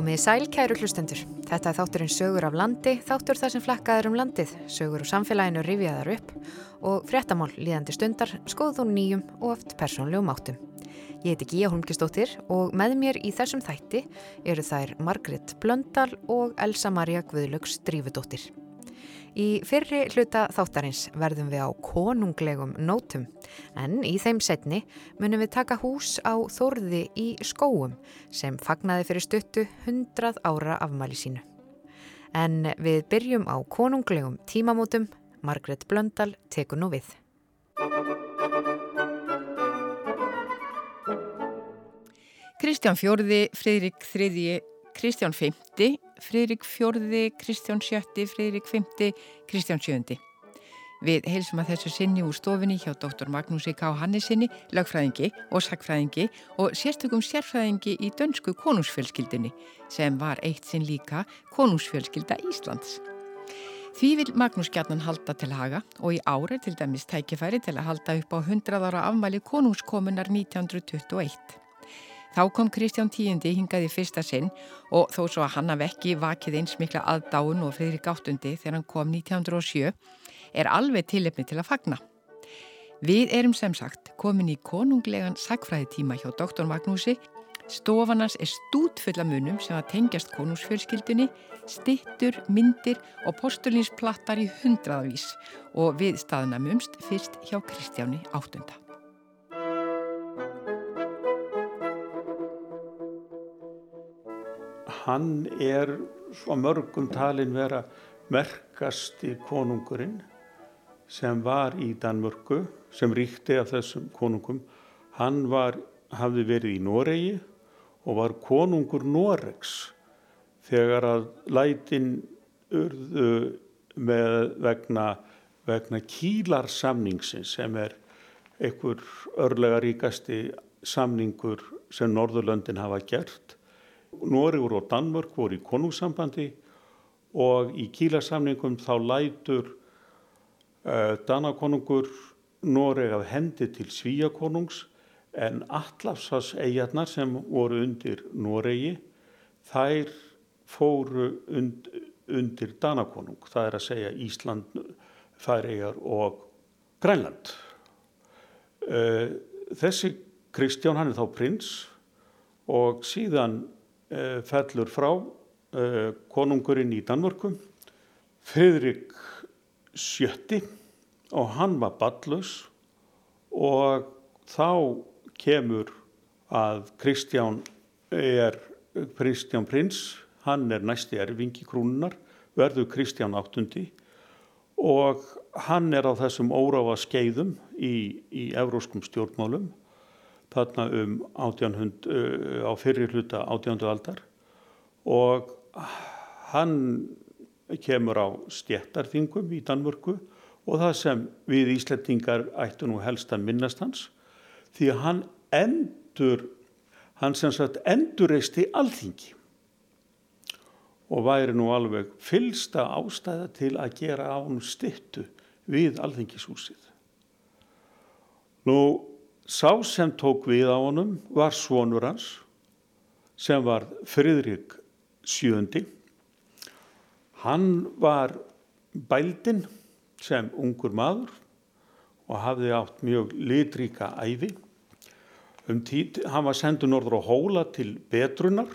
Komið í sæl, kæru hlustendur. Þetta er þátturinn sögur af landi, þáttur þar sem flakkaður um landið, sögur og samfélaginu rifjaðar upp og fréttamál líðandi stundar, skoðu þú nýjum og oft persónlegum áttum. Ég heiti Gíja Holmgistóttir og með mér í þessum þætti eru þær Margret Blöndal og Elsa Maria Guðlöks Drífudóttir. Í fyrri hluta þáttarins verðum við á konunglegum nótum en í þeim setni munum við taka hús á Þórði í skóum sem fagnaði fyrir stuttu 100 ára afmæli sínu. En við byrjum á konunglegum tímamótum, Margret Blöndal tekur nú við. Kristján Fjörði, Fridrik III, Kristján V Friðrik fjörði, Kristján sjötti, Friðrik fymti, Kristján sjöndi. Við heilsum að þessu sinni úr stofinni hjá dr. Magnúsi K. Hannesinni, lagfræðingi og sakfræðingi og sérstökum sérfræðingi í dönsku konungsfjölskyldinni sem var eitt sinn líka konungsfjölskylda Íslands. Því vil Magnús Gjarnan halda til haga og í ára til dæmis tækifæri til að halda upp á 100 ára afmæli konungskomunar 1921. Þá kom Kristján Tíundi hingaði fyrsta sinn og þó svo að hann hafði ekki vakið eins mikla aðdáun og friðri gáttundi þegar hann kom 1907 er alveg tilefni til að fagna. Við erum sem sagt komin í konunglegan sagfræðitíma hjá doktor Magnúsi. Stofanans er stútfulla munum sem að tengjast konungsfjölskyldunni, stittur, myndir og postulínsplattar í hundraðavís og við staðnamumst fyrst hjá Kristjáni áttunda. Hann er svo mörgum talin vera merkasti konungurinn sem var í Danmörku sem ríkti af þessum konungum. Hann var, hafði verið í Noregi og var konungur Noregs þegar að lætin urðu með vegna, vegna kílarsamningsins sem er einhver örlega ríkasti samningur sem Norðurlöndin hafa gert Nóriður og Danmörk voru í konungssambandi og í kílasamningum þá lætur uh, Danakonungur Noreg að hendi til Svíakonungs en Allafsas eigarnar sem voru undir Noregi þær fóru und, undir Danakonung, það er að segja Ísland, Færiðar og Grænland. Uh, þessi Kristján hann er þá prins og síðan Eh, fellur frá eh, konungurinn í Danmörku Friðrik sjötti og hann var ballus og þá kemur að Kristján er Kristján prins, hann er næsti erfingi krúnunar, verður Kristján áttundi og hann er á þessum óráfa skeiðum í, í evróskum stjórnmálum þarna um 1800, uh, á fyrir hluta 18. aldar og hann kemur á stjættarþingum í Danmörku og það sem við Íslandingar ættu nú helst að minnast hans því að hann endur hann sem sagt endurreisti alþingi og væri nú alveg fylsta ástæða til að gera án stittu við alþingishúsið. Nú Sá sem tók við á honum var svonur hans sem var Fridrik sjöndi. Hann var bældin sem ungur maður og hafði átt mjög litríka æfi. Um tíð, hann var sendur norður á hóla til betrunar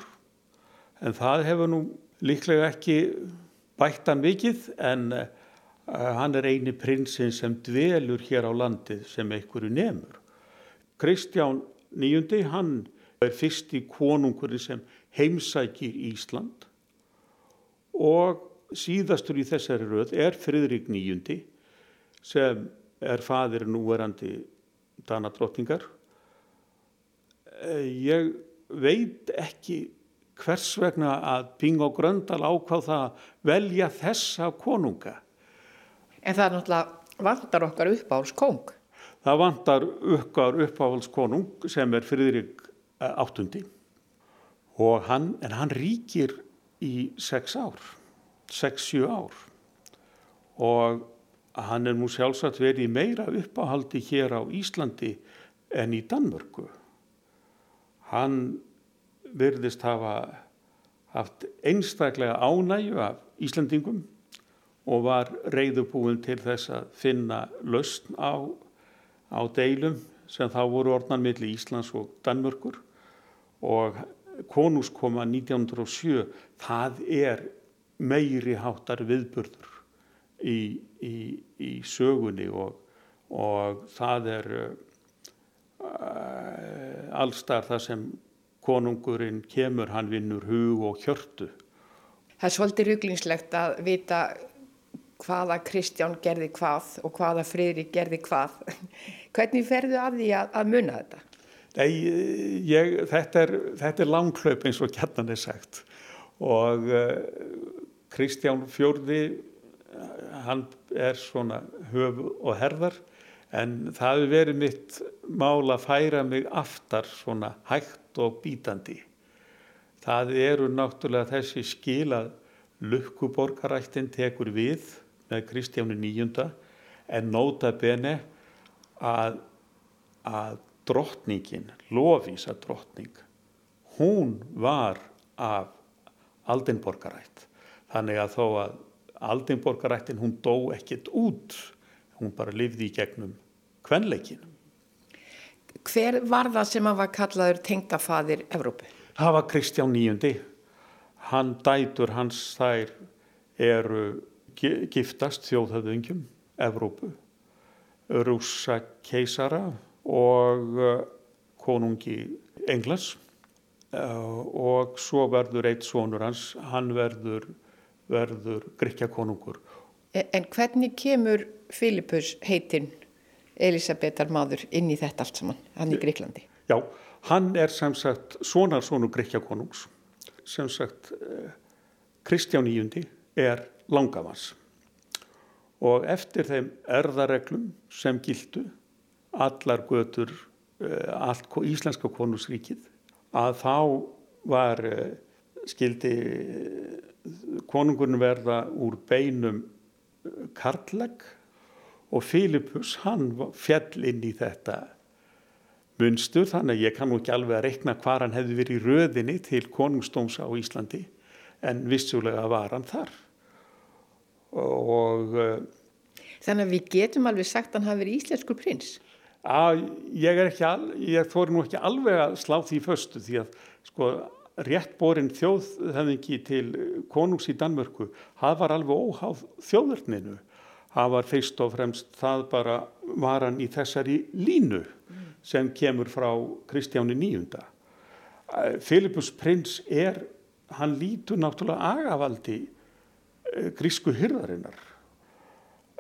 en það hefur nú líklega ekki bættan vikið en uh, hann er eini prinsinn sem dvelur hér á landið sem einhverju nefnur. Kristján nýjundi, hann er fyrsti konungurinn sem heimsækir Ísland og síðastur í þessari röð er Fridrik nýjundi sem er fadir núverandi danadrottningar. Eh, ég veit ekki hvers vegna að Ping og Gröndal ákváð það að velja þessa konunga. En það er náttúrulega vandar okkar uppáhalds kong. Það vantar uppgáður uppáhaldskonung sem er Fridrik eh, áttundi og hann, en hann ríkir í sex ár, sex-sjú ár og hann er nú sjálfsagt verið meira uppáhaldi hér á Íslandi en í Danmörku. Hann virðist hafa haft einstaklega ánægju af Íslandingum og var reyðubúin til þess að finna lausn á, á deilum sem þá voru orðnan millir Íslands og Danmörkur og konungskoma 1907 það er meiri háttar viðburður í, í, í sögunni og, og það er uh, allstar það sem konungurinn kemur, hann vinnur hug og hjörtu. Það er svolítið rugglingslegt að vita hvaða Kristján gerði hvað og hvaða Friðrik gerði hvað. Hvernig ferðu að því að, að munna þetta? Nei, ég, þetta er, er langklaup eins og kjarnan er sagt og uh, Kristján Fjörði, hann er svona höf og herðar en það hefur verið mitt mál að færa mig aftar svona hægt og bítandi. Það eru náttúrulega þessi skil að lukkuborgarættin tekur við Kristjánu nýjunda en nóta bene að, að drottningin, Lofísa drottning, hún var af aldinborgarætt. Þannig að þó að aldinborgarættin hún dó ekkit út, hún bara lifði í gegnum kvenleikinu. Hver var það sem að var kallaður tengdafaðir Evrópu? Það var Kristján Níundi. Hann dætur hans þær eru giftast þjóðhauðungjum Evrópu, rúsa keisara og uh, konungi Englas uh, og svo verður eitt sonur hans, hann verður, verður Gríkja konungur. E, en hvernig kemur Filipus heitinn Elisabetar maður inn í þetta allt saman, hann í Gríklandi? Já, hann er sem sagt sonarsónu Gríkja konungs, sem sagt uh, Kristján Íundi er langavans og eftir þeim erðareglum sem gildu allar götur eh, allt íslenska konungsríkið að þá var eh, skildi eh, konungurinn verða úr beinum karlag og Filipus hann fjall inn í þetta munstur. Þannig að ég kannu ekki alveg að rekna hvað hann hefði verið í röðinni til konungstóms á Íslandi en vissulega var hann þar og Þannig að við getum alveg sagt að hann hafi verið íslenskur prins. Að ég er ekki al, ég þóri nú ekki alveg að slá því föstu því að sko réttborinn þjóðhefningi til konungs í Danmörku það var alveg óháð þjóðverðninu það var fyrst og fremst það bara var hann í þessari línu sem kemur frá Kristjáni nýjunda Filipus prins er hann lítur náttúrulega agavaldi eh, grísku hyrðarinnar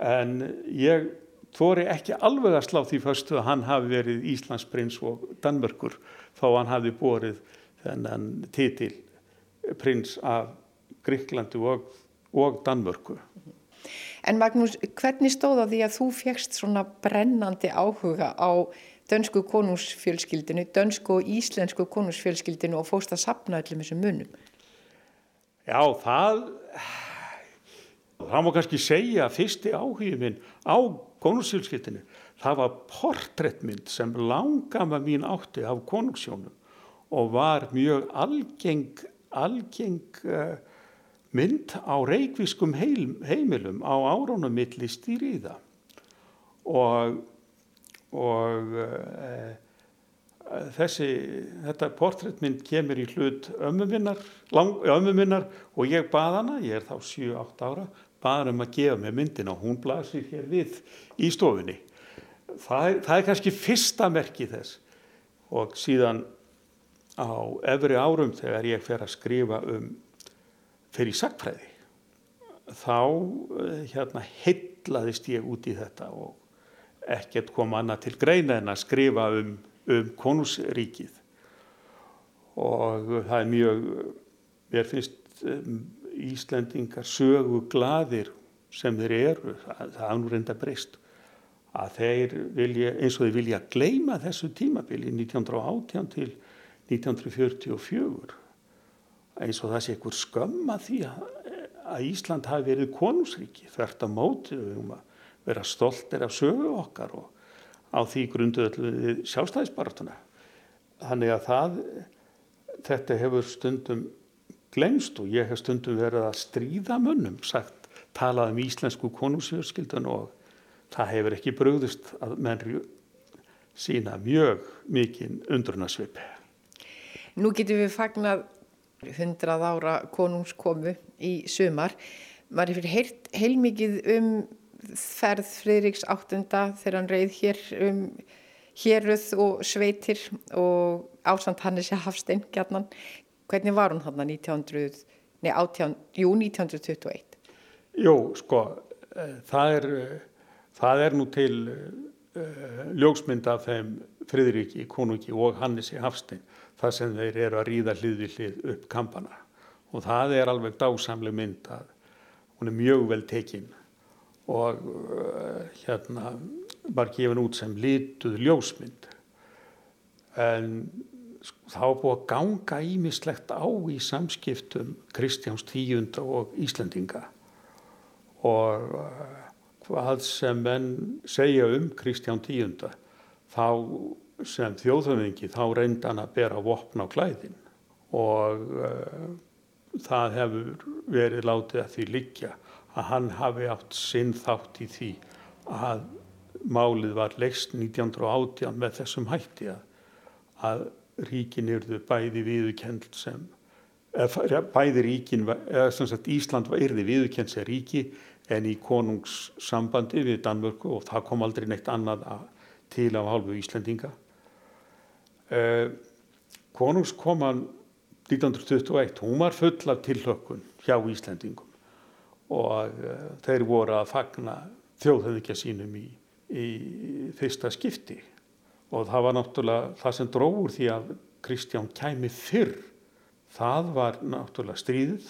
en ég þóri ekki alveg að slá því fyrstu að hann hafi verið Íslandsprins og Danmörkur þá hann hafi borið þennan titil prins af Gríklandi og, og Danmörku. En Magnús, hvernig stóða því að þú fegst svona brennandi áhuga á dönsku konungsfjölskyldinu, dönsku og íslensku konungsfjölskyldinu og fóst að sapna öllum þessum munum? Já, það það má kannski segja að fyrsti áhugin minn á konungsfjölskyldinu það var portréttmynd sem langama mín átti af konungsjónum og var mjög algeng, algeng uh, mynd á reikviskum heim, heimilum á áránum milli stýriða og, og uh, þessi, þetta portréttmynd kemur í hlut ömmuminnar, ömmuminnar og ég bað hana, ég er þá 7-8 ára, bað um að gefa mig myndina. Og hún blasir hér við í stofunni. Það er, það er kannski fyrsta merki þess. Og síðan á efri árum þegar ég fer að skrifa um fyrir sakfræði þá hérna heitlaðist ég út í þetta og ekkert kom annað til greina en að skrifa um, um konusríkið og það er mjög mér finnst Íslendingar sögu gladir sem þeir eru, það, er nú reynda breyst að þeir vilja, eins og þeir vilja gleima þessu tímabili 1918 til 1944 eins og það sé einhver skömm að því að, Ísland hafi verið konungsríki þvert að móti um að vera stoltir af sögu okkar og á því grunduðu sjálfstæðisbaratuna þannig að það þetta hefur stundum glemst og ég hef stundum verið að stríða munnum sagt, talað um íslensku konungsfjörskildan og það hefur ekki bröðist að menn sína mjög mikinn undrunarsvip. Nú getum við fagnað hundrað ára konungskomu í sumar. Var hefur heilt heilmikið um ferð Fridriks áttunda þegar hann reið hér um héruð og sveitir og ásand Hannesi Hafstein gætnan. Hvernig var hún hann 1900, nei, 18, jú, 1921? Jú, sko, eh, það er, eh, það er nú til uh, ljóksmynd af þeim Fridriki, konungi og Hannesi Hafstein þar sem þeir eru að ríða hlið við hlið upp kampana og það er alveg dásamleg mynd að hún er mjög vel tekinn og uh, hérna var gefin út sem lituð ljósmynd en þá búið að ganga ímislegt á í samskiptum Kristjáns tíunda og Íslandinga og uh, hvað sem menn segja um Kristján tíunda þá sem þjóðhöfingi þá reynda hann að bera vopn á klæðin. Og uh, það hefur verið látið að því liggja að hann hafi átt sinn þátt í því að málið var leikst 1918 með þessum hætti að ríkin yrðu bæði viðukend sem eða, bæði ríkin, eða sem sagt Ísland yrði viðukend sem ríki en í konungssambandi við Danmörku og það kom aldrei neitt annað að, til af hálfu Íslandinga eh, konungskoman 1921, hún var full af tilhökkun hjá Íslandingum og uh, þeir voru að fagna þjóðhauðikja sínum í, í fyrsta skipti og það var náttúrulega það sem dróður því að Kristján kæmi fyrr. Það var náttúrulega stríðið.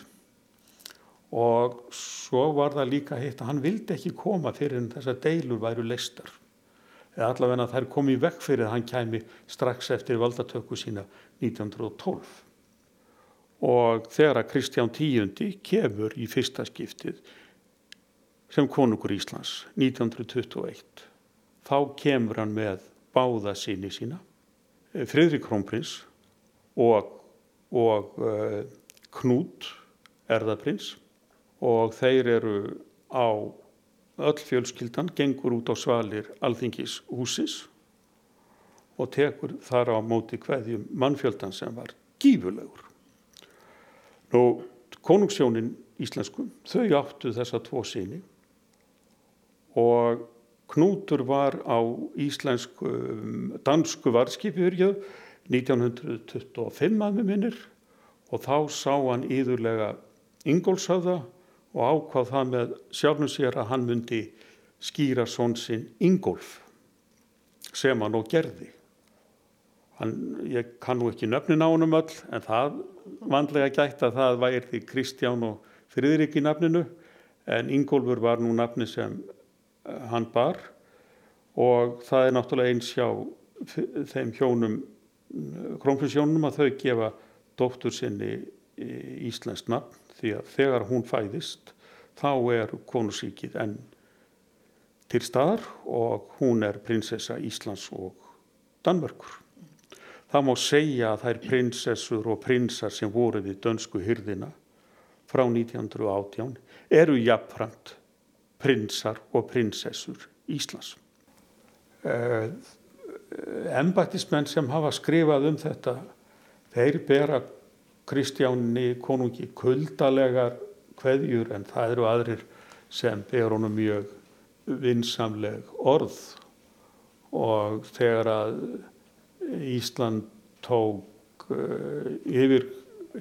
Og svo var það líka hitt að hann vildi ekki koma fyrir en þessar deilur væru leistar eða allavega þær komi vekk fyrir að hann kæmi strax eftir valdatöku sína 1912 og þegar að Kristján Tíundi kemur í fyrsta skiptið sem konungur Íslands 1921 þá kemur hann með báða síni sína eh, Fridrik Krónprins og, og uh, Knút erðaprins og þeir eru á öll fjölskyldan gengur út á svalir alþingis húsis og tekur þar á móti hverjum mannfjöldan sem var gífulegur og konungssjónin íslensku þau áttu þessa tvo síni og Knútur var á íslensku dansku varskipjurju 1925 að með minnir og þá sá hann íðurlega Ingólfsöða og ákvað það með sjálfnum sér að hann myndi skýra svon sinn Ingólf sem hann og gerði. Hann, ég kann nú ekki nöfnin á hann um öll en það vandlega gætt að það væri því Kristján og Friðrik í nafninu en Ingólfur var nú nafni sem hann bar og það er náttúrulega eins hjá þeim hjónum eh, krónfrinsjónum að þau gefa dóttur sinni íslensk nafn því að þegar hún fæðist þá er konusíkið enn til staðar og hún er prinsessa Íslands og Danmörkur. Það má segja að þær prinsessur og prinsar sem voru við dönsku hyrðina frá 1918 eru jafnframt prinsar og prinsessur Íslands. Eh, sem hafa skrifað um þetta, þeir bera Kristjáni konungi kuldalegar hveðjur en það eru aðrir sem ber honum mjög vinsamleg orð og þegar að Ísland tók uh, yfir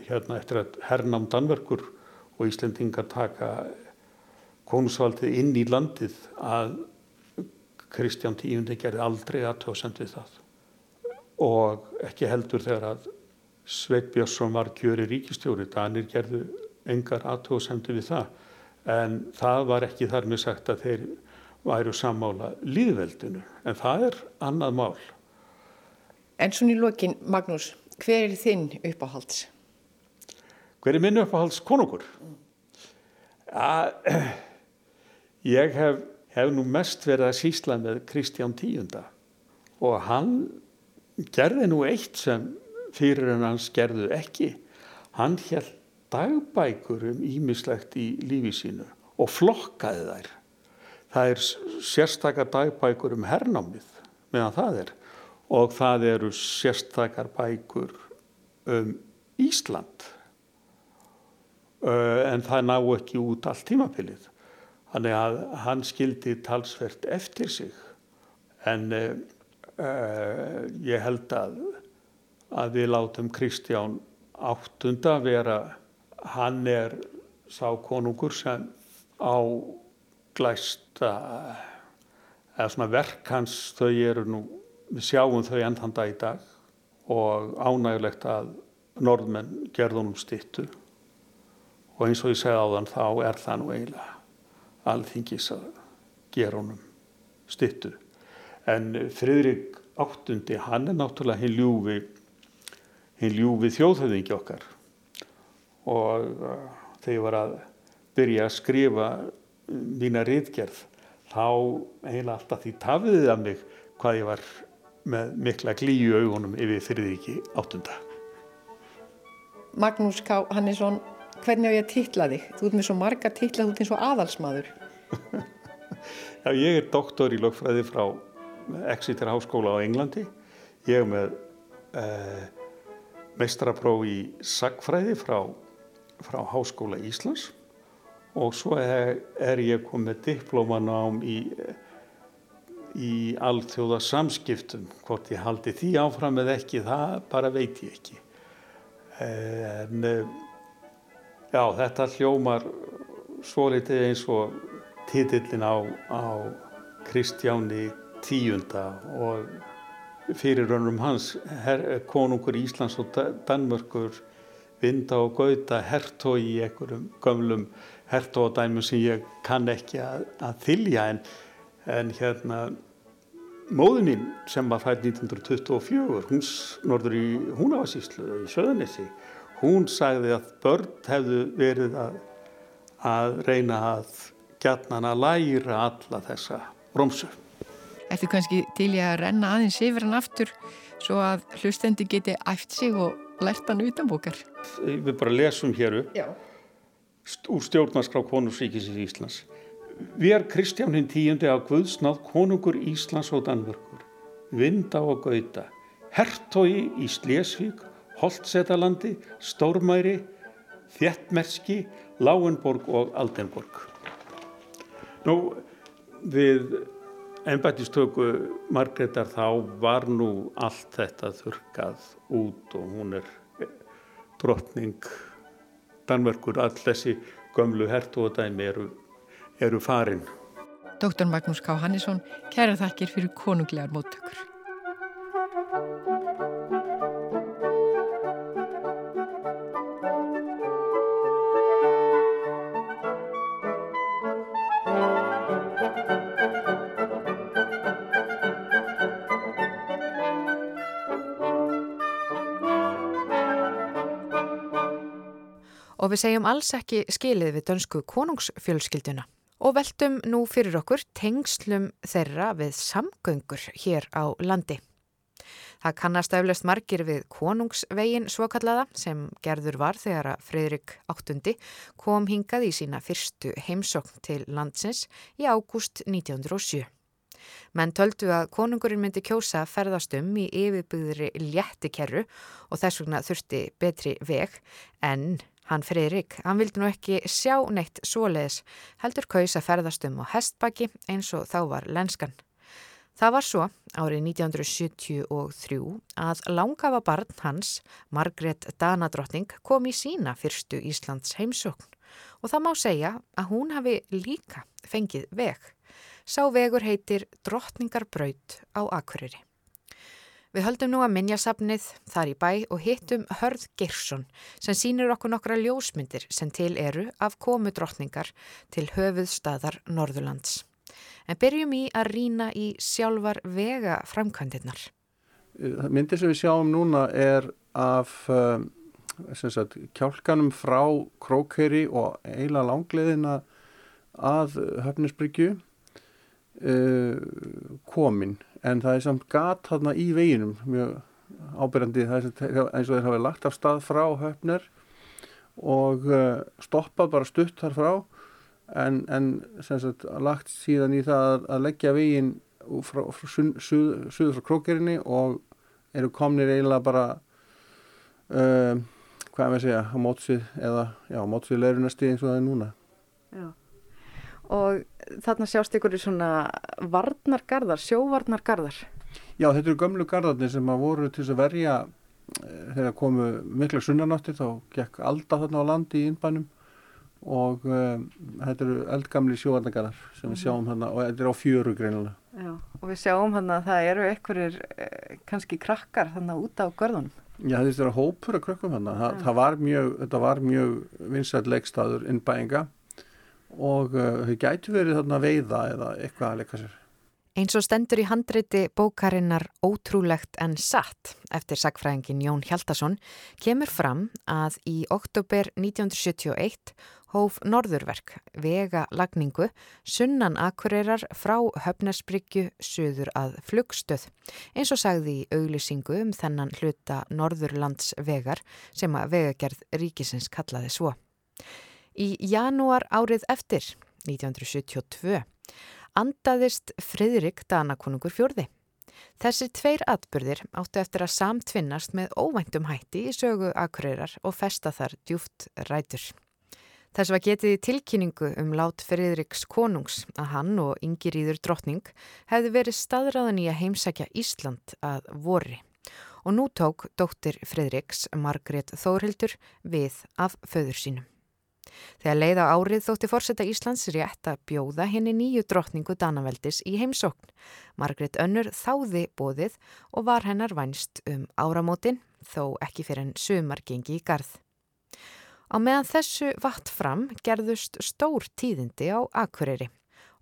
hérna eftir að hernám Danverkur og Íslandingar taka konusvaldið inn í landið að Kristján Tíundi gerði aldrei aðtóðsend við það og ekki heldur þegar að Sveit Björnsson var kjöri ríkistjóri, Danir gerðu engar aðtóðsendu við það en það var ekki þar með sagt að þeir væru sammála líðveldinu en það er annað mál En svona í lokin, Magnús, hver er þinn uppáhalds? Hver er minn uppáhalds konungur? Mm. Ég hef, hef nú mest verið að sísla með Kristján Tíunda og hann gerði nú eitt sem fyrir en hans gerðu ekki. Hann held dagbækur um ímislegt í lífi sínu og flokkaði þær. Það er sérstakar dagbækur um hernámið meðan það er og það eru sérstakar bækur um Ísland en það ná ekki út allt tímapilið. Þannig að hann skildi talsvert eftir sig. En uh, ég held að, að við látum Kristján áttunda vera, hann er sá konungur sem á glæsta eða svona verk hans þau eru nú, við sjáum þau enn þann dag í dag og ánægilegt að norðmenn gerðunum stittu og eins og ég segði á þann þá er það nú eiginlega alþingis að gera honum stittu en Fridrik áttundi hann er náttúrulega hinn ljúfi hinn ljúfi þjóðhauðingi okkar. Og uh, þegar ég var að byrja að skrifa mína rítgerð þá eiginlega alltaf því tafiðið af mig hvað ég var með mikla glíu augunum yfir Fridriki áttunda Magnús K. Hannesson hvernig á ég að titla þig? Þú ert með svo marga titla, þú ert eins og aðalsmaður. Já, ég er doktor í lögfræði frá Exeter Háskóla á Englandi. Ég er með eh, meistrapróf í sagfræði frá, frá Háskóla Íslands og svo er, er ég komið diplómanám í, í alþjóða samskiptum. Hvort ég haldi því áfram eða ekki, það bara veit ég ekki. Eh, en Já, þetta hljómar svo litið eins og titillin á, á Kristjáni tíunda og fyrirrönnum hans, her, konungur Íslands og Danmörkur, Vinda og Gauta, hertói í einhverjum gömlum hertóadæmum sem ég kann ekki að, að þylja en, en hérna móðuninn sem var fætt 1924, hún norður í Húnavarsíslu í Söðanessi hún sagði að börn hefðu verið að, að reyna að gætnan að læra alla þessa romsu. Eftir kannski til ég að renna aðeins yfir hann aftur svo að hlustendi geti æft sig og lært hann utanbókar. Við bara lesum hér upp úr stjórnarskrá konungsríkisins Íslands. Við er Kristján hinn tíundi á Guðsnáð konungur Íslands og Danvörgur, Vinda og Gauta, hertogi í Slesvík Holtsetalandi, Stórmæri, Þjettmerski, Láenborg og Aldenborg. Nú, við ennbættistöku Margreðar þá var nú allt þetta þurkað út og hún er drottning Danverkur, all þessi gömlu hertóðadæmi eru, eru farin. Dr. Magnús K. Hannesson, kæra þakkir fyrir konunglegar móttökur. Við segjum alls ekki skilið við dönsku konungsfjölskylduna og veltum nú fyrir okkur tengslum þeirra við samgöngur hér á landi. Það kannast eflaust margir við konungsvegin svokallaða sem gerður var þegar að Fridrik VIII kom hingað í sína fyrstu heimsokn til landsins í ágúst 1907. Menn töldu að konungurinn myndi kjósa ferðast um í yfirbyggðri léttikerru og þess vegna þurfti betri veg en Hann Friðrik, hann vildi nú ekki sjá neitt svoleiðis, heldur kaus að ferðast um á hestbaki eins og þá var lenskan. Það var svo árið 1973 að langafa barn hans, Margret Danadrottning, kom í sína fyrstu Íslands heimsókn og það má segja að hún hafi líka fengið veg. Sá vegur heitir Drottningarbraut á Akureyri. Við höldum nú að minnjasafnið þar í bæ og hittum Hörð Girsson sem sínir okkur nokkra ljósmyndir sem til eru af komu drottningar til höfuðstaðar Norðurlands. En byrjum í að rína í sjálfar vega framkvæmdirnar. Myndir sem við sjáum núna er af um, sagt, kjálkanum frá Krókeri og eila langleðina að Höfnisbryggju uh, komin en það er samt gat þarna í veginum mjög ábyrgandi eins og þeir hafa lagt af stað frá höfner og uh, stoppað bara stutt þar frá. En, en sagt, lagt síðan í það að, leggja veginn frá, frá suður suð frá krókerinni og eru komnir eiginlega bara uh, hvað er maður að segja á mótsvið eða já, mótsvið leirunasti eins og það er núna. Já og þarna sjást ykkur í svona varnargarðar, sjóvarnargarðar Já, þetta eru gömlu gardarnir sem að voru til að verja eh, þegar komu mikla sunnanáttir þá gekk alda þarna á landi í innbænum og um, þetta eru eldgamli sjóvarnagarðar sem við sjáum hérna og þetta er á fjöru greinilega. Já, og við sjáum hérna að það eru einhverjir eh, kannski krakkar hérna út á görðunum. Já, þetta er hópur af krökkum hérna. Þa, það var mjög, þetta var mjög vinsætt leikstaður innbæinga og uh, þau gætu verið þarna veiða eða eitthvað að leika sér. Eins og stendur í handreiti bókarinnar Ótrúlegt en satt eftir sagfræðingin Jón Hjaldarsson kemur fram að í oktober 1971 hóf Norðurverk vega lagningu sunnan akureyrar frá höfnesbryggju söður að flugstöð eins og sagði í auglisingu um þennan hluta Norðurlands vegar sem að vegagerð ríkisins kallaði svo. Í janúar árið eftir 1972 andaðist Fridrik Danakonungur fjörði. Þessi tveir atbyrðir áttu eftir að samtvinnast með óvæntum hætti í sögu akureyrar og festa þar djúft rætur. Þess var getið í tilkynningu um lát Fridriks konungs að hann og Ingiríður drottning hefði verið staðræðan í að heimsækja Ísland að vorri og nú tók dóttir Fridriks Margrét Þórhildur við af föður sínum. Þegar leiða árið þótti fórseta Íslands rétt að bjóða henni nýju drottningu Danaveldis í heimsókn. Margret Önnur þáði bóðið og var hennar vænst um áramótin, þó ekki fyrir en sumargengi í garð. Á meðan þessu vatt fram gerðust stór tíðindi á Akureyri.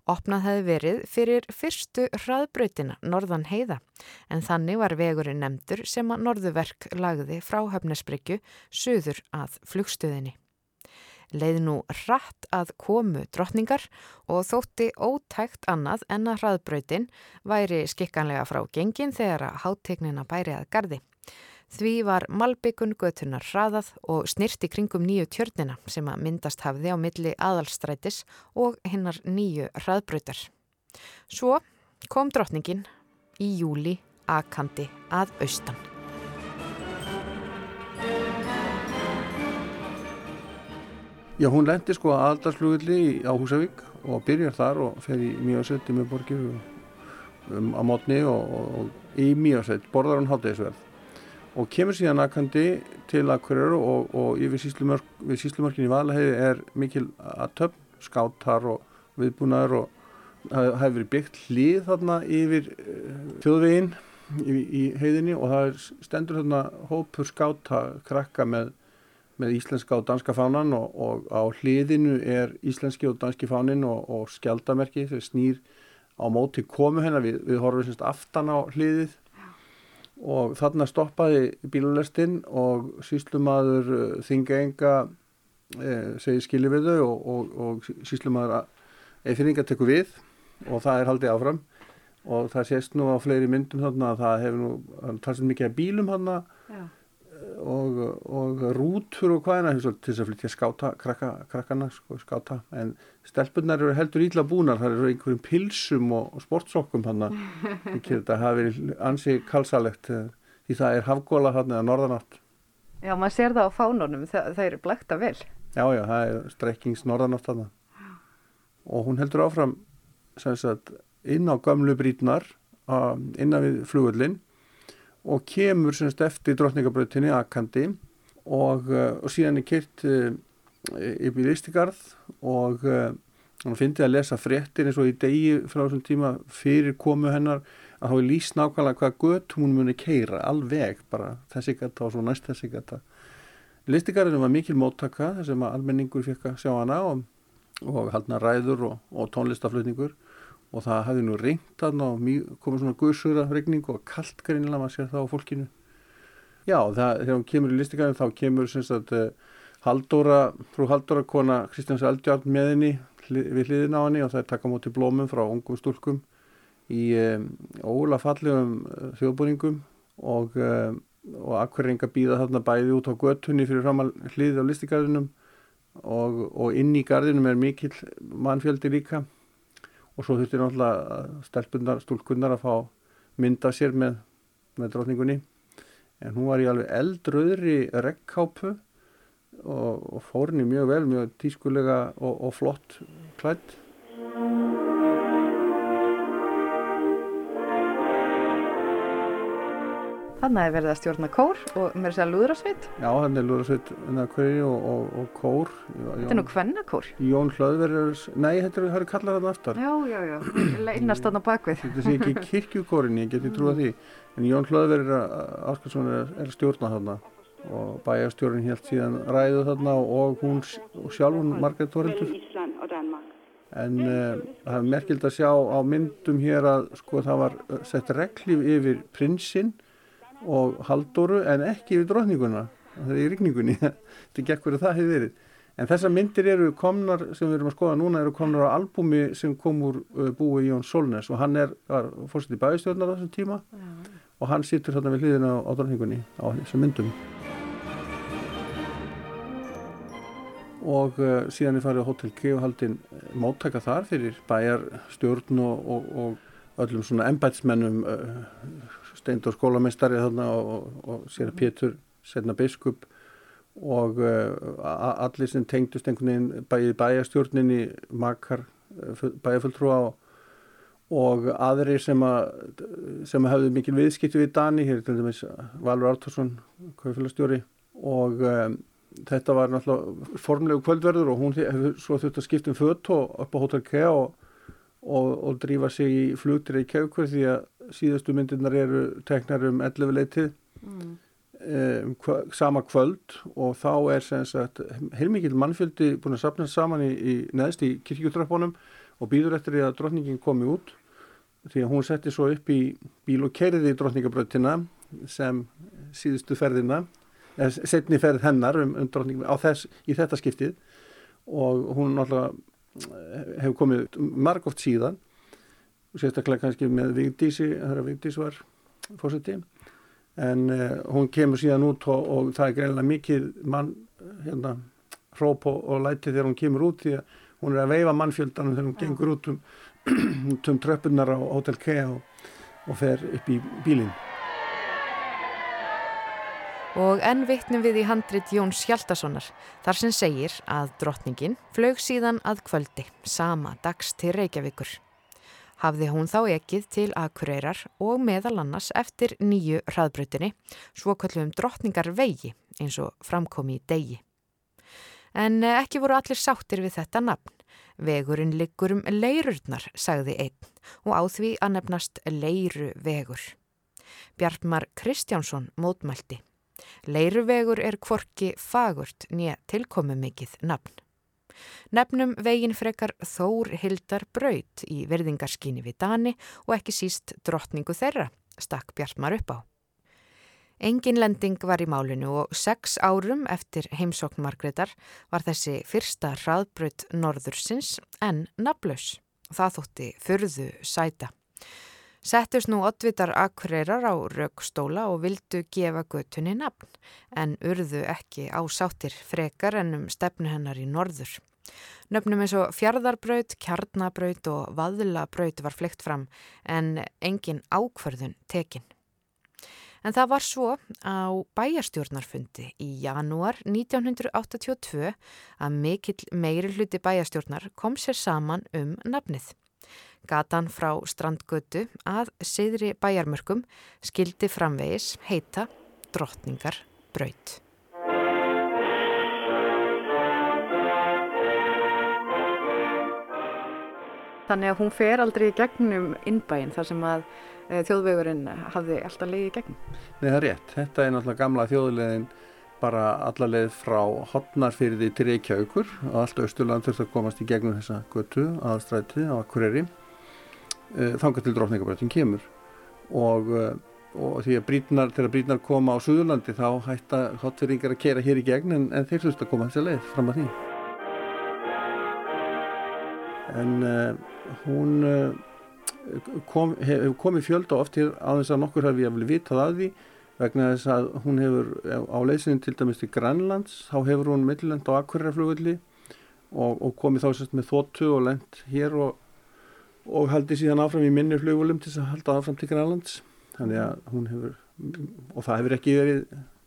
Opnað hefði verið fyrir fyrstu hraðbröytina Norðan heiða en þannig var vegurinn nefndur sem að Norðuverk lagði frá Höfnesbryggju söður að flugstöðinni leið nú rætt að komu drottningar og þótti ótækt annað en að hraðbröytin væri skikkanlega frá gengin þegar að háttegnina bæri að gardi. Því var Malbyggun götunar hraðað og snirti kringum nýju tjörnina sem að myndast hafði á milli aðalstrætis og hinnar nýju hraðbröytar. Svo kom drottningin í júli aðkandi að austan. Já, hún lendir sko aðaldarsflugulli á Húsavík og byrjar þar og fer í Mjósett í mjögborgir um, á mótni og, og, og í Mjósett borðar hún háttegisverð og kemur síðan aðkandi til Akureyra og, og yfir síslumörk, við síslumörkin í Valaheiði er mikil aðtöfn, skátar og viðbúnaður og það hefur verið byggt hlið þarna yfir þjóðveginn í, í heiðinni og það stendur þarna hópur skáta krakka með með íslenska og danska fánan og, og á hliðinu er íslenski og danski fánin og, og skjaldamerki þau snýr á móti komu hennar. Við, við horfum semst aftan á hliðið. Og þarna stoppaði bílunlestinn og síslumadur uh, þingenga eh, segir skilji við þau og, og, síslumadur eifirringa tekur við og það er haldið áfram. Og það sést nú á fleiri myndum þarna að það hefur nú talsið mikið bílum þarna og, og rútur og hvaðina til þess að flytja skáta krakka, krakkana sko, skáta. En stelpunar eru heldur íla búnar það eru einhverjum pilsum og, og sportsokkum hann að þetta hafi verið ansi kalsalegt eh, því það er hafgóla hann eða norðanátt. Já, maður sér það á fánunum það, það eru blekta vel. Já, já, það er strekkings norðanátt hann og hún heldur áfram sagt, inn á gamlu brítnar innan við flugullin og kemur semst eftir drotningabröðinni aðkandi og, uh, og síðan er kert uh, upp í listigarð og uh, hann finnst að lesa fréttir eins og í degi frá þessum tíma fyrir komu hennar að er líst nákvæmlega hvað gött hún muni keira alveg bara þessi gata og svo næst þessi gata. Listigarðinu var mikil móttaka þess að almenningur fekk að sjá hana og, og haldna ræður og, og tónlistaflutningur og það hefði nú reynt að koma svona guðsura regning og kallt greinilega maður sér það á fólkinu. Já það, þegar hún kemur í listikæðin þá kemur semst að uh, Haldóra, frú Haldóra kona Kristjáns Eldjárn með henni við hliðin á henni og það er taka mútið blómum frá ungum stúlkum í um, ólafallegum uh, þjóðbúningum og um, og akkurrenga býða þarna bæði út á göttunni fyrir framal hlið á listigarðinum og, og inn í garðinum er mikill mannfjöldi líka og svo þurfti náttúrulega stelpunar, stúlkunnar að fá mynda sér með, með drotningunni en hún var í alveg eldröðri regnkápu og, og fórni mjög vel, mjög tískulega og, og flott klætt Þannig að verða að stjórna kór og mér sé að lúðrasveit. Já, þannig er lúðrasveit og, og, og kór. Þetta er nú hvennakór. Jón Hlöðverður, nei, þetta er, það kallað þarna aftar. Já, já, já, leynast þarna bakvið. Þetta sé ekki kirkjukórinni, ég geti trúið því. En Jón Hlöðverður Áskarsson er, er stjórna þarna og bæjarstjórn helt síðan ræðu þarna og hún og sjálf hún Margreit Þorildur. En uh, það er merkild að sjá á myndum hér að sko það var sett reglíf yfir prinsinn og Halldóru en ekki við drotninguna það er í ríkningunni þetta gekk fyrir það hefur verið. En þessar myndir eru komnar sem við erum að skoða núna eru komnar á albumi sem kom úr uh, búi Jón Solnes og hann er fórstuð í bæðistjórnar á þessum tíma Já. og hann sittur þarna við hliðina á, á drotningunni á þessum myndum. Og uh, síðan er farið á Hotel K og haldinn uh, móttaka þar fyrir bæjarstjórn og, og, og öllum svona embætsmennum uh, Steindur skólamestari þarna og, og, og sér að Pétur setna biskup. Og uh, allir sem tengdust einhvern veginn bæði bæjastjórninni makar uh, bæjafulltrúa og, og aðri sem að sem hafði mikil viðskipti við Dani hér til dæmis Valur Artursson kaufélagstjóri. Og um, þetta var náttúrulega formlegu kvöldverður og hún hefur svo þurft að skipta um fött og upp á Hotel K og og, og drífa sig í flugtir í kjökkur því að síðastu myndirnar eru teknar um 11 leitið mm. um, sama kvöld og þá er sem sagt heilmikið mannfjöldi búin að sapna saman í, í neðst í kirkjutrappunum og býður eftir því að drotningin komi út því að hún setti svo upp í bíl og kerði í drotningabröðtina sem síðustu ferðina setni ferð hennar um, um drotningin á þess í þetta skiptið og hún náttúrulega hefur komið margóft síðan sérstaklega kannski með Vigdísi, að Vigdís var fórseti en uh, hún kemur síðan út og, og það er greinlega mikið mann hérna hróp og, og læti þegar hún kemur út því að hún er að veifa mannfjöldanum þegar hún ja. gengur út um, um tröppunar á Hotel K og, og fer upp í bílinn Og enn vittnum við í handrit Jóns Hjaldasonar þar sem segir að drottningin flög síðan að kvöldi sama dags til Reykjavíkur. Hafði hún þá ekkið til Akureyrar og meðal annars eftir nýju hraðbrutinni svo kallum drottningar vegi eins og framkomi í degi. En ekki voru allir sáttir við þetta nafn. Vegurinn liggur um leirurnar, sagði einn og á því að nefnast leiru vegur. Bjartmar Kristjánsson mótmælti. Leiruvegur er kvorki fagurt nýja tilkomi mikið nafn. Nefnum vegin frekar Þór Hildar Braut í verðingarskyni við Dani og ekki síst drottningu þeirra, stakk Bjartmar upp á. Engin lending var í málinu og sex árum eftir heimsókn Margreðar var þessi fyrsta hraðbraut norðursins en naflaus. Það þótti fyrðu sæta. Settust nú oddvitar akureyrar á raukstóla og vildu gefa götunni nafn en urðu ekki á sáttir frekar en um stefnu hennar í norður. Nöfnum eins og fjardarbraut, kjarnabraut og vaðlabraut var flykt fram en engin ákverðun tekin. En það var svo á bæjarstjórnarfundi í janúar 1982 að mikill meiri hluti bæjarstjórnar kom sér saman um nafnið. Gatan frá strandgötu að siðri bæjarmörkum skildi framvegis heita Drottningar braut. Þannig að hún fer aldrei í gegnum innbæinn þar sem að e, þjóðvegurinn hafði alltaf leiði í gegnum. Nei það er rétt. Þetta er náttúrulega gamla þjóðlegin bara allarleið frá hotnarfyrði til Reykjavíkur og allt austurland þurfti að komast í gegnum þessa götu aðstræti á Akureyri uh, þangað til drókningabröðin kemur. Og, uh, og því að brítnar, þegar brítnar koma á Suðurlandi þá hætta hotfyrringar að kera hér í gegn en, en þeir þurfti að koma þessa leið fram að því. En uh, hún kom, hefur komið fjölda oft hér á þess að nokkur hafi við vitað að því vegna þess að hún hefur á leysinu til dæmis til Grænlands þá hefur hún millilend á Akkurraflugulli og, og komið þá sérst með þóttu og lend hér og, og haldi síðan áfram í minni flugulum til þess að halda áfram til Grænlands. Þannig að hún hefur og það hefur ekki verið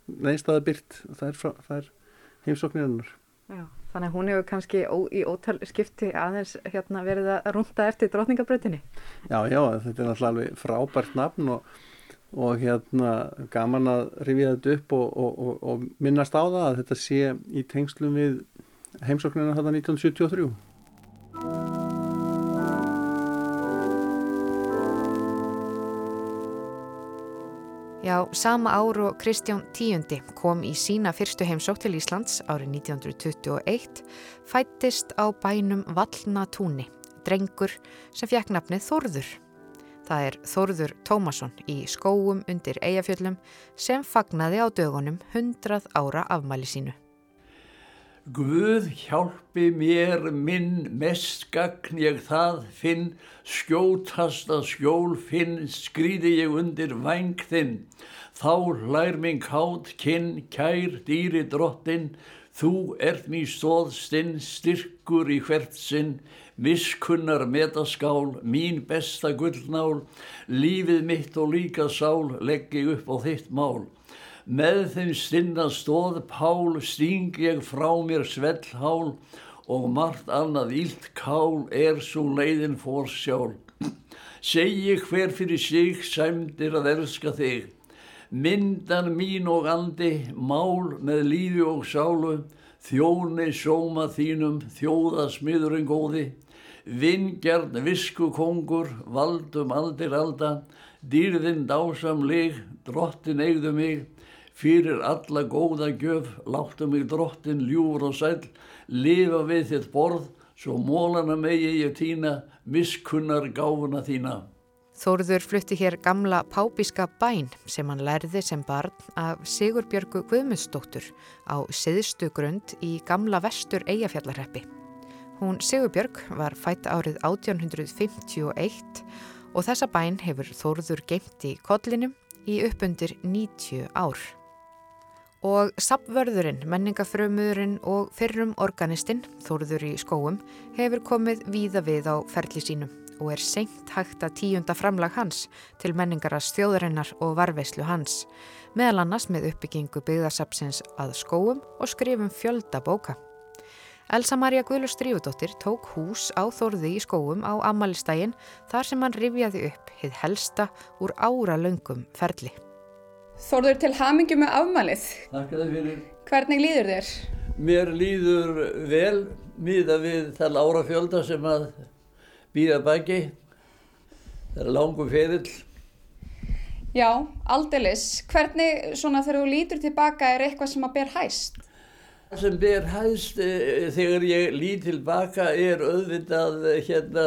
neynstaða byrt það er, er heimsóknirinnar Þannig að hún hefur kannski ó, í ótal skipti aðeins hérna, verið að runda eftir drotningabröðinni Já, já, þetta er náttúrulega frábært nafn og og hérna gaman að rifja þetta upp og, og, og minnast á það að þetta sé í tengslum við heimsóknina þetta 1973. Já, sama ár og Kristján Tíundi kom í sína fyrstu heimsók til Íslands árið 1921 fættist á bænum Vallnatúni, drengur sem fekk nafnið Þorður. Það er Þorður Tómasson í skóum undir Eyjafjöllum sem fagnaði á dögunum 100 ára afmæli sínu. Guð hjálpi mér minn mest gagn ég það finn, skjótast að skjól finn, skrýði ég undir vang þinn. Þá hlær minn kátt kinn, kær dýri drottin, þú ert mér stóðstinn, styrkur í hvert sinn, Viskunnar metaskál, mín besta gullnál, lífið mitt og líka sál leggi upp á þitt mál. Með þeim stinna stóð pál, sting ég frá mér svellhál og margt annað ílt kál er svo leiðin fór sjálf. Segji hver fyrir sig sæmdir að elska þig, myndan mín og andi, mál með lífi og sálu, þjóni sóma þínum, þjóðasmiðurinn góði, Vingjarn visku kongur, valdum aldir alda, dýrðinn dásamleg, drottin eigðu mig, fyrir alla góða gjöf, láttu mig drottin ljúur og sæl, lifa við þitt borð, svo mólana megi ég týna, miskunnar gáfuna þína. Þóruður flutti hér gamla pápíska bæn sem hann lærði sem barn af Sigurbjörgu Guðmundsdóttur á siðstu grund í gamla vestur Eyjafjallarreppi. Hún Sigurbjörg var fætt árið 1851 og þessa bæn hefur Þórður geimt í kollinum í uppundir 90 ár. Og sapvörðurinn, menningafrömuðurinn og fyrrum organistinn, Þórður í skóum, hefur komið víða við á ferli sínum og er seint hægt að tíunda framlag hans til menningaras þjóðarinnar og varveislu hans, meðal annars með uppbyggingu byggðasapsins að skóum og skrifum fjölda bóka. Elsa Maria Guðlur Strífudóttir tók hús á Þorði í skóum á Amalistægin þar sem hann rifjaði upp hitt helsta úr ára löngum ferli. Þorður til hamingi með afmalið. Takk það fyrir. Hvernig líður þér? Mér líður vel miða við þall ára fjölda sem að býða baki. Það er langum ferill. Já, aldeilis. Hvernig svona þegar þú lítur tilbaka er eitthvað sem að ber hæst? Það sem ber hæðst e, þegar ég lít tilbaka er auðvitað e, hérna,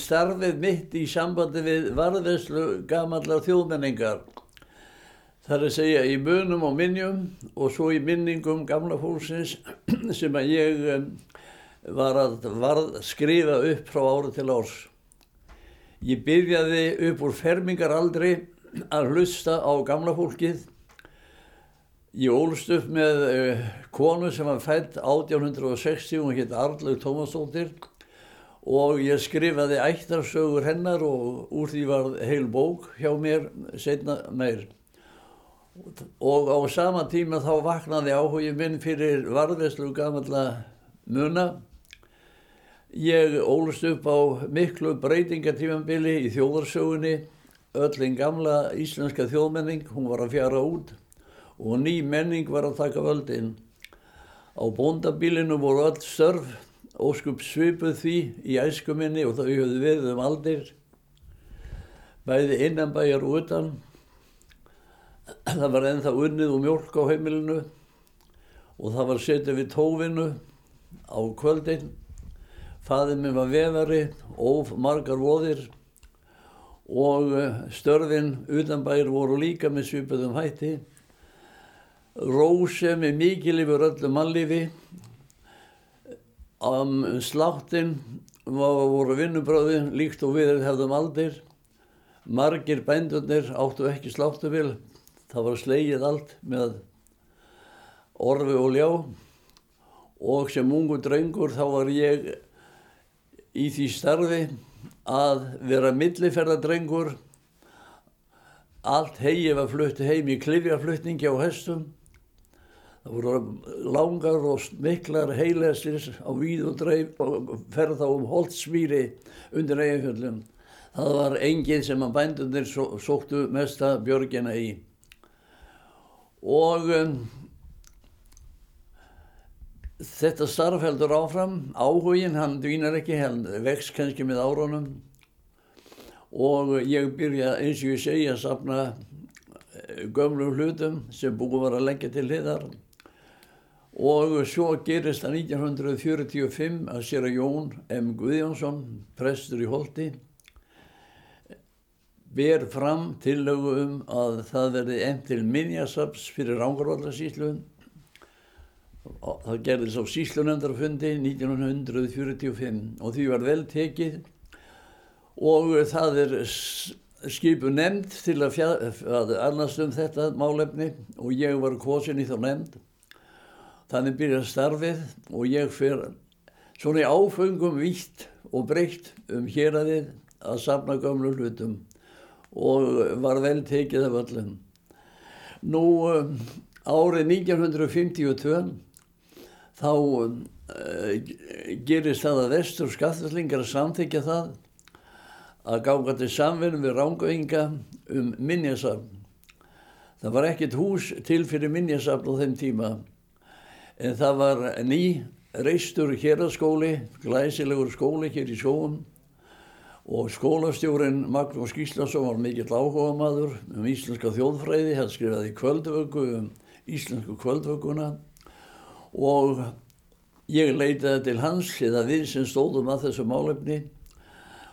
starfið mitt í sambandi við varðveslu gamallar þjóðmenningar. Það er að segja í munum og minnjum og svo í minningum gamla fólksins sem að ég var að varð, skrifa upp frá ári til árs. Ég byrjaði upp úr fermingaraldri að hlusta á gamla fólkið Ég ólst upp með uh, konu sem var fætt 1860, hún hétt Arlaug Tómasdóttir og ég skrifaði ættarsögur hennar og úr því var heil bók hjá mér setna meir. Og á sama tíma þá vaknaði áhugin minn fyrir varðveslu gamalla muna. Ég ólst upp á miklu breytingatímanbili í þjóðarsögunni, öllin gamla íslenska þjóðmenning, hún var að fjara út og ný menning var að taka völdin. Á bóndabilinu voru öll störf, óskup svipuð því í æskuminni og þau höfðu við um aldir, bæði innanbæjar og utan. Það var ennþá unnið og mjölk á heimilinu og það var setið við tófinu á kvöldin. Faðið minn var vefari, of margar voðir og störfin utanbæjar voru líka með svipuðum hætti. Róse með mikil yfir öllu mannlifi um, sláttin voru vinnubröðin líkt og við hefðum aldir. Margir bændunir áttu ekki sláttuvel það var slegið allt með orfi og ljá. Og sem ungu drengur þá var ég í því starfi að vera milliferðardrengur allt hegi var flutt heim í klifjaflutningi á hestum. Það voru langar og miklar heilestir á víð og dreif og ferð þá um holtsmýri undir eiginfjöldum það var engið sem að bændunir sóttu mesta björgina í og um, þetta starf heldur áfram, áhugin hann dvínar ekki, hann vex kannski með árunum. Og ég byrja eins og ég segja að sapna eh, gömlum hlutum sem búið var að leggja til hliðar. Og svo gerist það 1945 að sér að Jón M. Guðjónsson, prestur í Holti, ber fram tillögu um að það verði enn til minjasaps fyrir Rángarvallarsíslu það gerðist á síslunendarfundi 1945 og því var vel tekið. Og það er skipu nefnd til að, að annast um þetta málefni og ég var kosin í þá nefnd. Þannig byrjaði starfið og ég fyrir svona í áfengum vitt og breytt um héradið að safna gamlu hlutum og var vel tekið af öllum nú um, árið 1952 þá uh, gerist það að vestur skattfællingar samþykja það að gága til samverðin við rángauðinga um minjasafn. Það var ekkert hús til fyrir minjasafn á þeim tíma en það var ný reistur héraskóli, glæsilegur skóli hér í sjóum og skólastjórin Magnús Gíslason var mikill áhuga maður um íslenska þjóðfræði, hann skrifaði kvöldvöku um íslensku kvöldvökuna. Og ég leitaði til hans eða við sem stóðum að þessu málefni.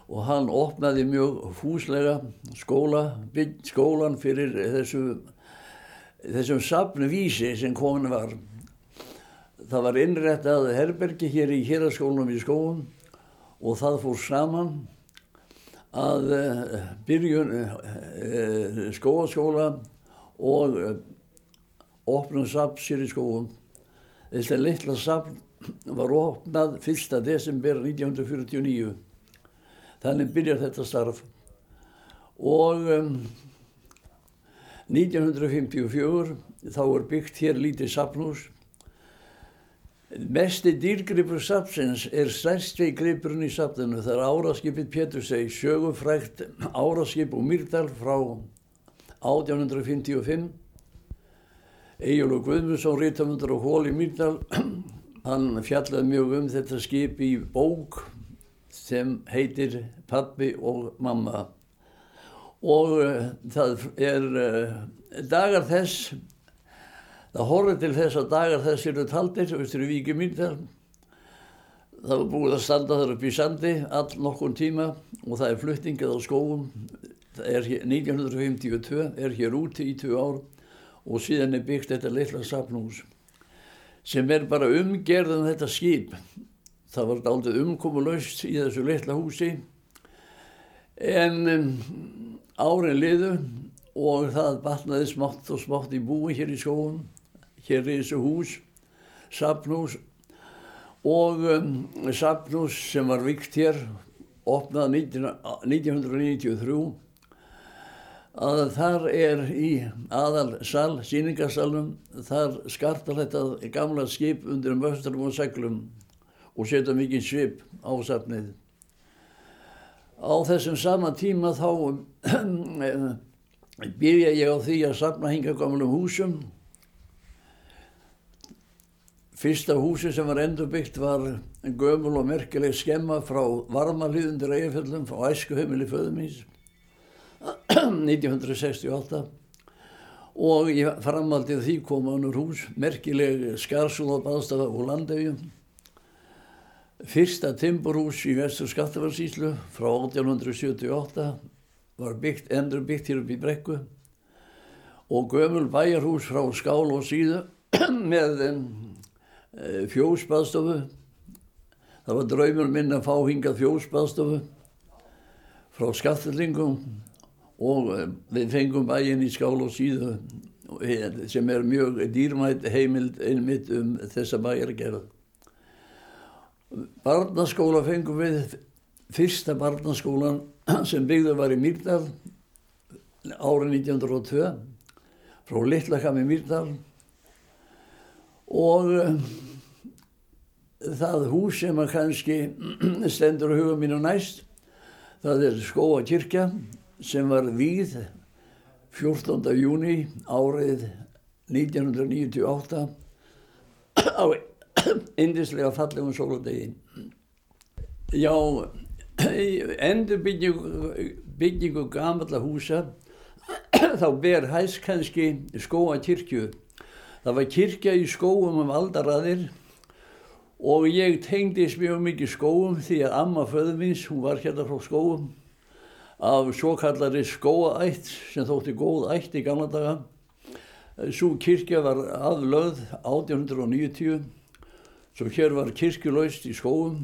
Og hann opnaði mjög fúslega skóla, skólan fyrir þessu, þessum sapnu vísi sem komin var. Það var innrættað herbergi hér í héraskólanum í skóum og það fór saman að uh, byrjun uh, uh, skóaskóla og opnum saps hér í skóum. Þetta litla sapn var opnað 1. desember 1949. Þannig byrjar þetta starf. Og um, 1954 þá er byggt hér lítið sapnús. Mesti dýrgripur sapsins er stærsti gripurinn í sapninu. Það er áraskipið Péturseg, sjögufrækt áraskip og Myrdal frá 1855 Egilur Guðmundsson, rítamundur á Hóli Myrdal, hann fjallaði mjög um þetta skip í bók sem heitir Pappi og Mamma. Og uh, það er uh, dagar þess, það horfið til þess að dagar þess eru taldir, austur í Víki Myrdal. Það var búið að standa þar upp í sandi all nokkun tíma og það er fluttingið á skóum. Það er hér, 1952, er hér úti í tvö ár og síðan er byggt þetta litla sapnús sem er bara umgerðan þetta skip. Það var aldrei umkomulaust í þessu litla húsi en um, árin liðu og það batnaði smátt og smátt í búi hér í skóum. Hér þessu hús, sapnús og um, sapnús sem var vikt hér opnað 19, 1993 að þar er í aðal sal, síningarsalunum, þar skartar þetta gamla skip undir möstrum og seglum og setja mikið svip á safnið. Á þessum sama tíma þá byrja ég á því að safna hinga gamlum húsum. Fyrsta húsi sem var endurbyggt var gömul og merkileg skemma frá varmalíðundir eigaföllum frá æskuheimili föðumins 1968 og ég framaldið því koma hann úr hús, merkileg skarsúða baðstafa úr landauðjum. Fyrsta timburhús í vestur Skattafarsíslu frá 1878 var byggt, endur byggt hér upp í brekku og gömul bæjarhús frá skál og síðu með fjósbaðstofu. Það var draumur minn að fá hingað fjósbaðstofu frá skattalingum og eh, við fengum bæinn í skál og síðu sem er mjög dýrmætt heimild einmitt um þessa bæjargerð. Barnaskóla fengum við fyrsta barnaskólan sem byggður var í Mýrdal árið 1902 frá Littlakam í Mýrdal og það hús sem að kannski stendur á huga mínu næst það er Skóa kirkja sem var víð 14. júni árið 1998 á indislega fallegum sóludegi. Já, endur byggingu, byggingu gamalla húsa þá ber hæst kannski skóa kirkju. Það var kirkja í skóum um aldaraðir og ég tengdist mjög mikið skóum því að amma föðumins, hún var hérna frá skóum af svo kallari skóaætt sem þótti góð ætt í gamla daga. Svo kirkja var aðlöð 1890 svo hér var kirkjulaust í skóum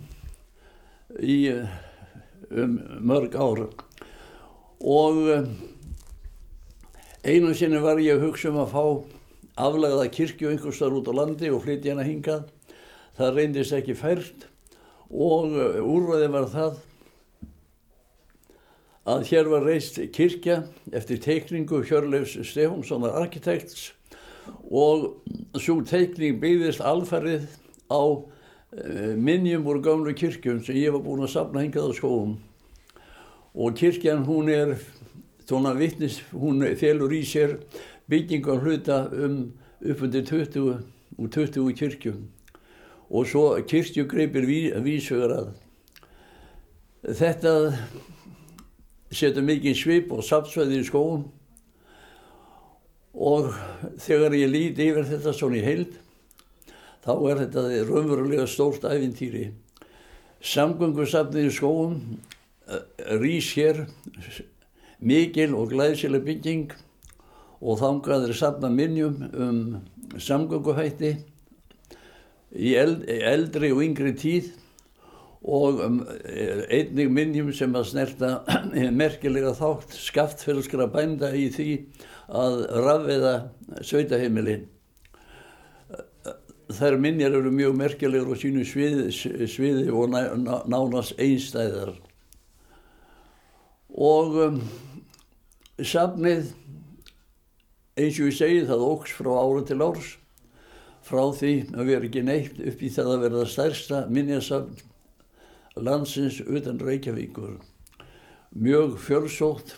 í um, mörg ára og eh, einu sinni var ég að hugsa um að fá aflagða kirkju einhverstar út á landi og flytja hana hingað. Það reyndist ekki fært og eh, úrvæði var það að hér var reist kirkja eftir teikningu Hjörleifs Stefánssonar arkitekts og svo teikning byggðist alfarið á e, minnjum úr gamlu kirkjum sem ég var búin að sapna hingað á skóum og kirkjan hún er svona vittnis, hún þelur í sér byggingar hluta um uppundir 20 og 20 kirkjum og svo kirkjugreipir ví, vísögur að þetta setja mikið svip og sapsveði í skóum og þegar ég líti yfir þetta svona í heild þá er þetta raunverulega stórt æfintýri. Samgöngusafnið í skóum eh, rýs hér mikil og glæðsileg bygging. Og þangað er safna minnjum um samgönguhætti í eldri og yngri tíð og um, einnig minnjum sem að snerta merkilega þátt skaftfélskra bænda í því að rafviða sveitaheimilin. Þær minnjar eru mjög merkilegur á sínu sviði, sviði og ná, ná, nánast einstæðar. Og um, safnið, eins og ég segi, það óks frá ára til árs, frá því að vera ekki neitt upp í það að verða stærsta minnjasafn landsins utan Reykjavíkur. Mjög fjölsótt.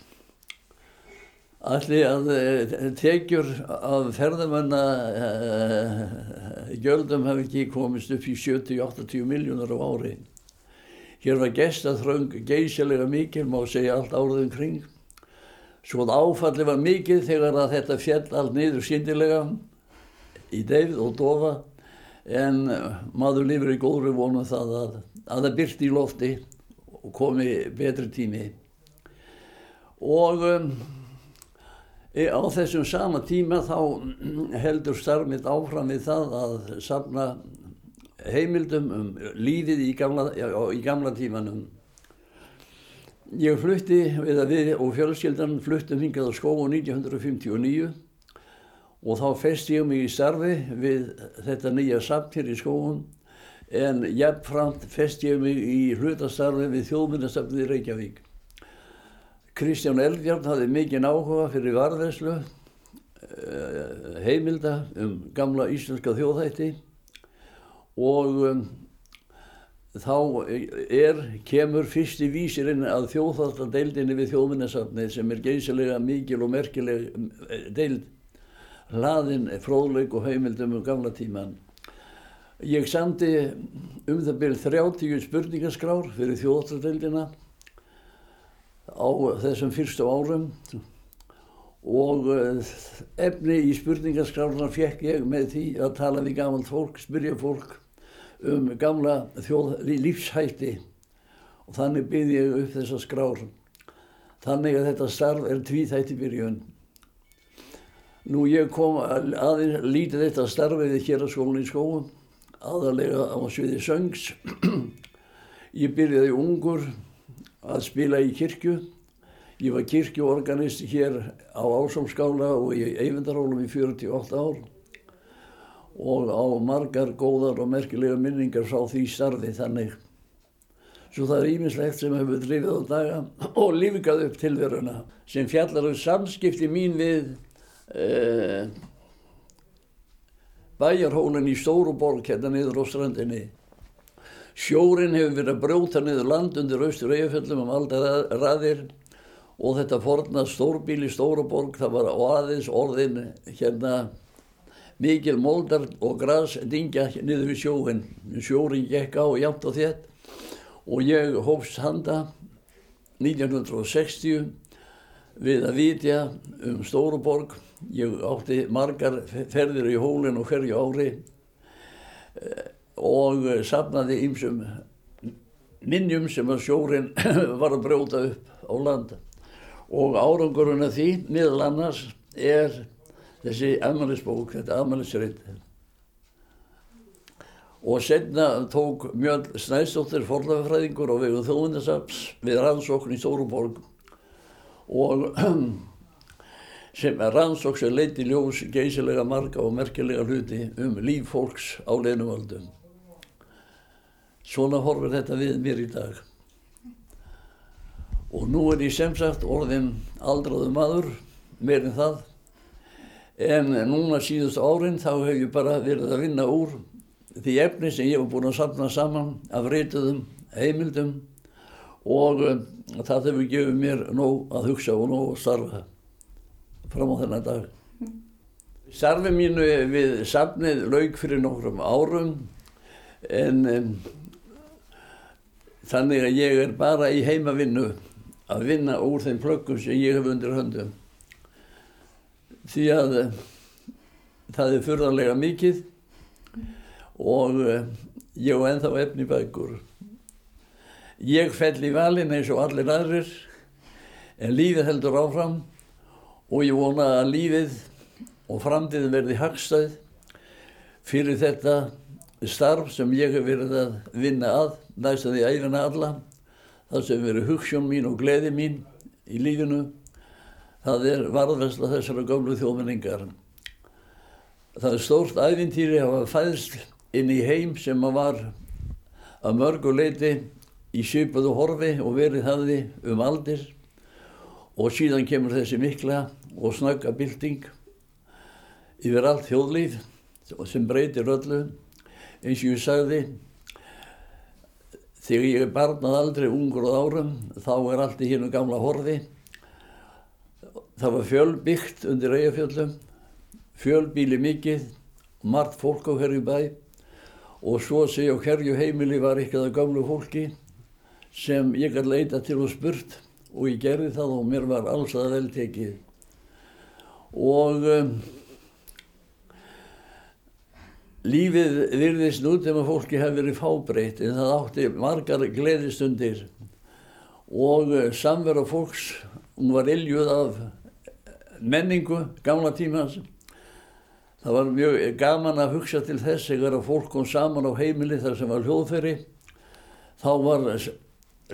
Allir að eh, tekjur af ferðamanna uh, gjöldum hafi ekki komist upp í 70-80 miljónar á ári. Hér var gestaþröng geysilega mikil, má segja allt áraðum kring. Svo áfalli var mikil þegar að þetta fjall allt niður síndilega í deyð og dofa en maður lifur í góðri vonu um það að að það byrti í lofti og komi betri tími og um, á þessum sama tíma þá heldur starfmitt áfram við það að safna heimildum um lífið í gamla, í gamla tímanum. Ég flutti við við og fjölskyldan fluttum hingað á skóu 1959 og þá fest ég mig í starfi við þetta nýja samt hér í skóun en jafnframt fest ég mig í hlutastarfi við þjóðminnastafnið í Reykjavík. Kristján Elgjarn hafði mikinn áhuga fyrir varðverslu, eh, heimilda um gamla íslenska þjóðhætti og um, þá er, kemur fyrst í vísirinn að þjóðhættadeildinni við þjóðminnastafnið sem er geysilega mikil og merkileg eh, deild hlaðin fróðleik og heimildum um gamla tíman. Ég samti um það byrjum 30 spurningaskrár fyrir þjóðatradeildina á þessum fyrstu árum og eh, efni í spurningaskrárna fekk ég með því að tala við gamalt fólk, spyrja fólk um gamla þjóð, lífshætti og þannig byrði ég upp þessa skrár. Þannig að þetta starf er tvíþætti byrjun. Nú ég kom aðeins lítið þetta starfið hér að skólinn í skóum aðalega á sviði söngs. Ég byrjaði ungur að spila í kirkju. Ég var kirkjuorganist hér á Ásálskála og í Eyvindarhólum í 48 ár og á margar góðar og merkilega minningar frá því starfi þannig. Svo það er ímislegt sem hefur drifið á daga og lífgað upp tilveruna sem fjallar um samskipti mín við eh, bæjarhólinn í Stóruborg hérna niður á strandinni. Sjórin hefur verið að brjóta niður land undir austur eigaföllum um aldar raðir og þetta forna stórbíl í Stóruborg það var aðeins orðin hérna mikil moldar og græs dingja niður við sjóin. Sjórin gekk á jæmt og þétt og ég hófst handa 1960 við að vitja um Stóruborg. Ég átti margar ferðir í hólinn og hverju ári og sapnaði ýmsum minnjum sem að sjórin var að brjóta upp á landa. Og árangurinn af því, miðal annars, er þessi afmælisbók, þetta afmælisrið. Og senna tók Mjöld Snæstóttir forðafræðingur og vegu þjóðundasaps við rannsókn í Stóruborg og sem rannsók sem leiti ljós geysilega marga og merkilega hluti um líf fólks á leinumöldum. Svona horfir þetta við mér í dag. Og nú er ég sem sagt orðin aldraðu maður, meirinn það, en núna síðust árin þá hef ég bara verið að vinna úr því efni sem ég var búin að sapna saman af reytuðum heimildum og það hefur gefið mér nóg að hugsa og nóg að starfa fram á þennan dag. Starfi mínu við safnið laug fyrir nokkrum árum en um, þannig að ég er bara í heimavinnu að vinna úr þeim plöggum sem ég hef undir höndum. Því að uh, það er fyrðarlega mikið og uh, ég á ennþá efni bækur. Ég fell í valin eins og allir aðrir en lífið heldur áfram og ég vona að lífið og framtíðin verði hagstæð fyrir þetta starf sem ég hef verið að vinna að næst að því æfina alla. Það sem verið hugssjón mín og gleði mín í lífinu það er varðværsla þessara gömlu þjóðmenningar. Það er stórt æfintýri að hafa fæðst inn í heim sem að var að mörgu leiti í svipaðu horfi og verið hafði um aldir. Og síðan kemur þessi mikla og snögga bylting yfir allt þjóðlíf sem breytir öllu. Eins og ég sagði þegar ég er barnað aldrei ungur á árum þá er allt í hínu gamla horfi. Það var fjölbyggt undir eigafjöldum fjölbíli mikið margt fólk á hverju bæ og svo sé á hverju heimili var eitthvað gamlu fólki sem ég gæti leita til og spurt og ég gerði það og mér var alls að vel tekið og um, lífið virðist nút ef að fólki hefði verið fábreytt en það átti margar gleðistundir. Og uh, samverða fólks hún var iljuð af menningu gamla tímans. Það var mjög gaman að hugsa til þess að fólk kom saman á heimili þar sem var hljóðferri þá var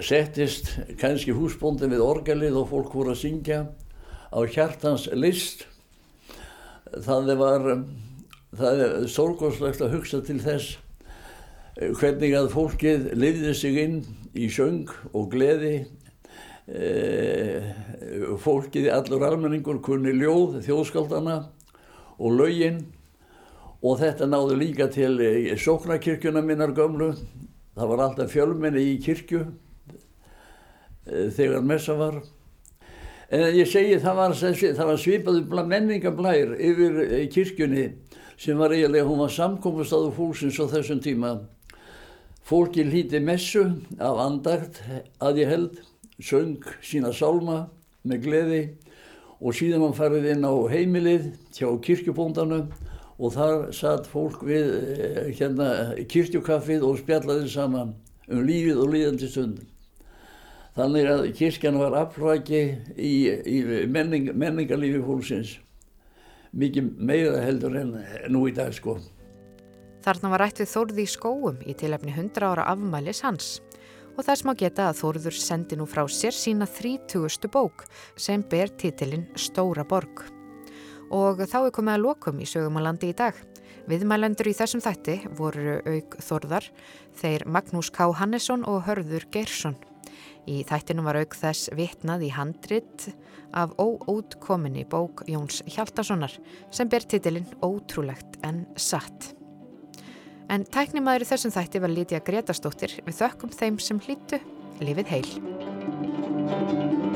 settist kannski húsbóndin við orgelið og fólk voru að syngja á hjartans list. Það var það er stórgóðslegt að hugsa til þess hvernig að fólkið lifði sig inn í söng og gleði. Fólkið allur almenningur kunni ljóð þjóðskaldana og laugin og þetta náðu líka til sóknarkirkjuna minnar gömlu. Það var alltaf fjölmenni í kirkju þegar messa var en ég segi það var, var svipaðu menningablær yfir kirkjunni sem var eiginlega, hún var samkomastadu fólksins á þessum tíma fólki hlíti messu af andagt að ég held söng sína sálma með gleði og síðan mann farið inn á heimilið hjá kirkjubóndanum og þar satt fólk við hérna kirkjukaffið og spjallaði saman um lífið og líðandi stundum. Þannig að kirkjan var afhræki í, í menning, menningarlífi fólksins. Mikið meira heldur en nú í dag sko. Þarna var rætt við Þórði í skóum í tilefni 100 ára afmælis hans. og þess má geta að Þórður sendi nú frá sér sína 30. bók sem ber titilinn Stóra borg. Og þá er komið að lokum í sögum á landi í dag. Viðmælendur í þessum þætti voru auk Þórðar, þeir Magnús K. Hannesson og Hörður Geirsson. Í þættinum var auk þess vitnað í handrit af óútkominni bók Jóns Hjaltasonar sem ber titilinn Ótrúlegt en satt. En tæknimaður í þessum þætti var Lítiða Gretastóttir við þökkum þeim sem hlýttu lifið heil.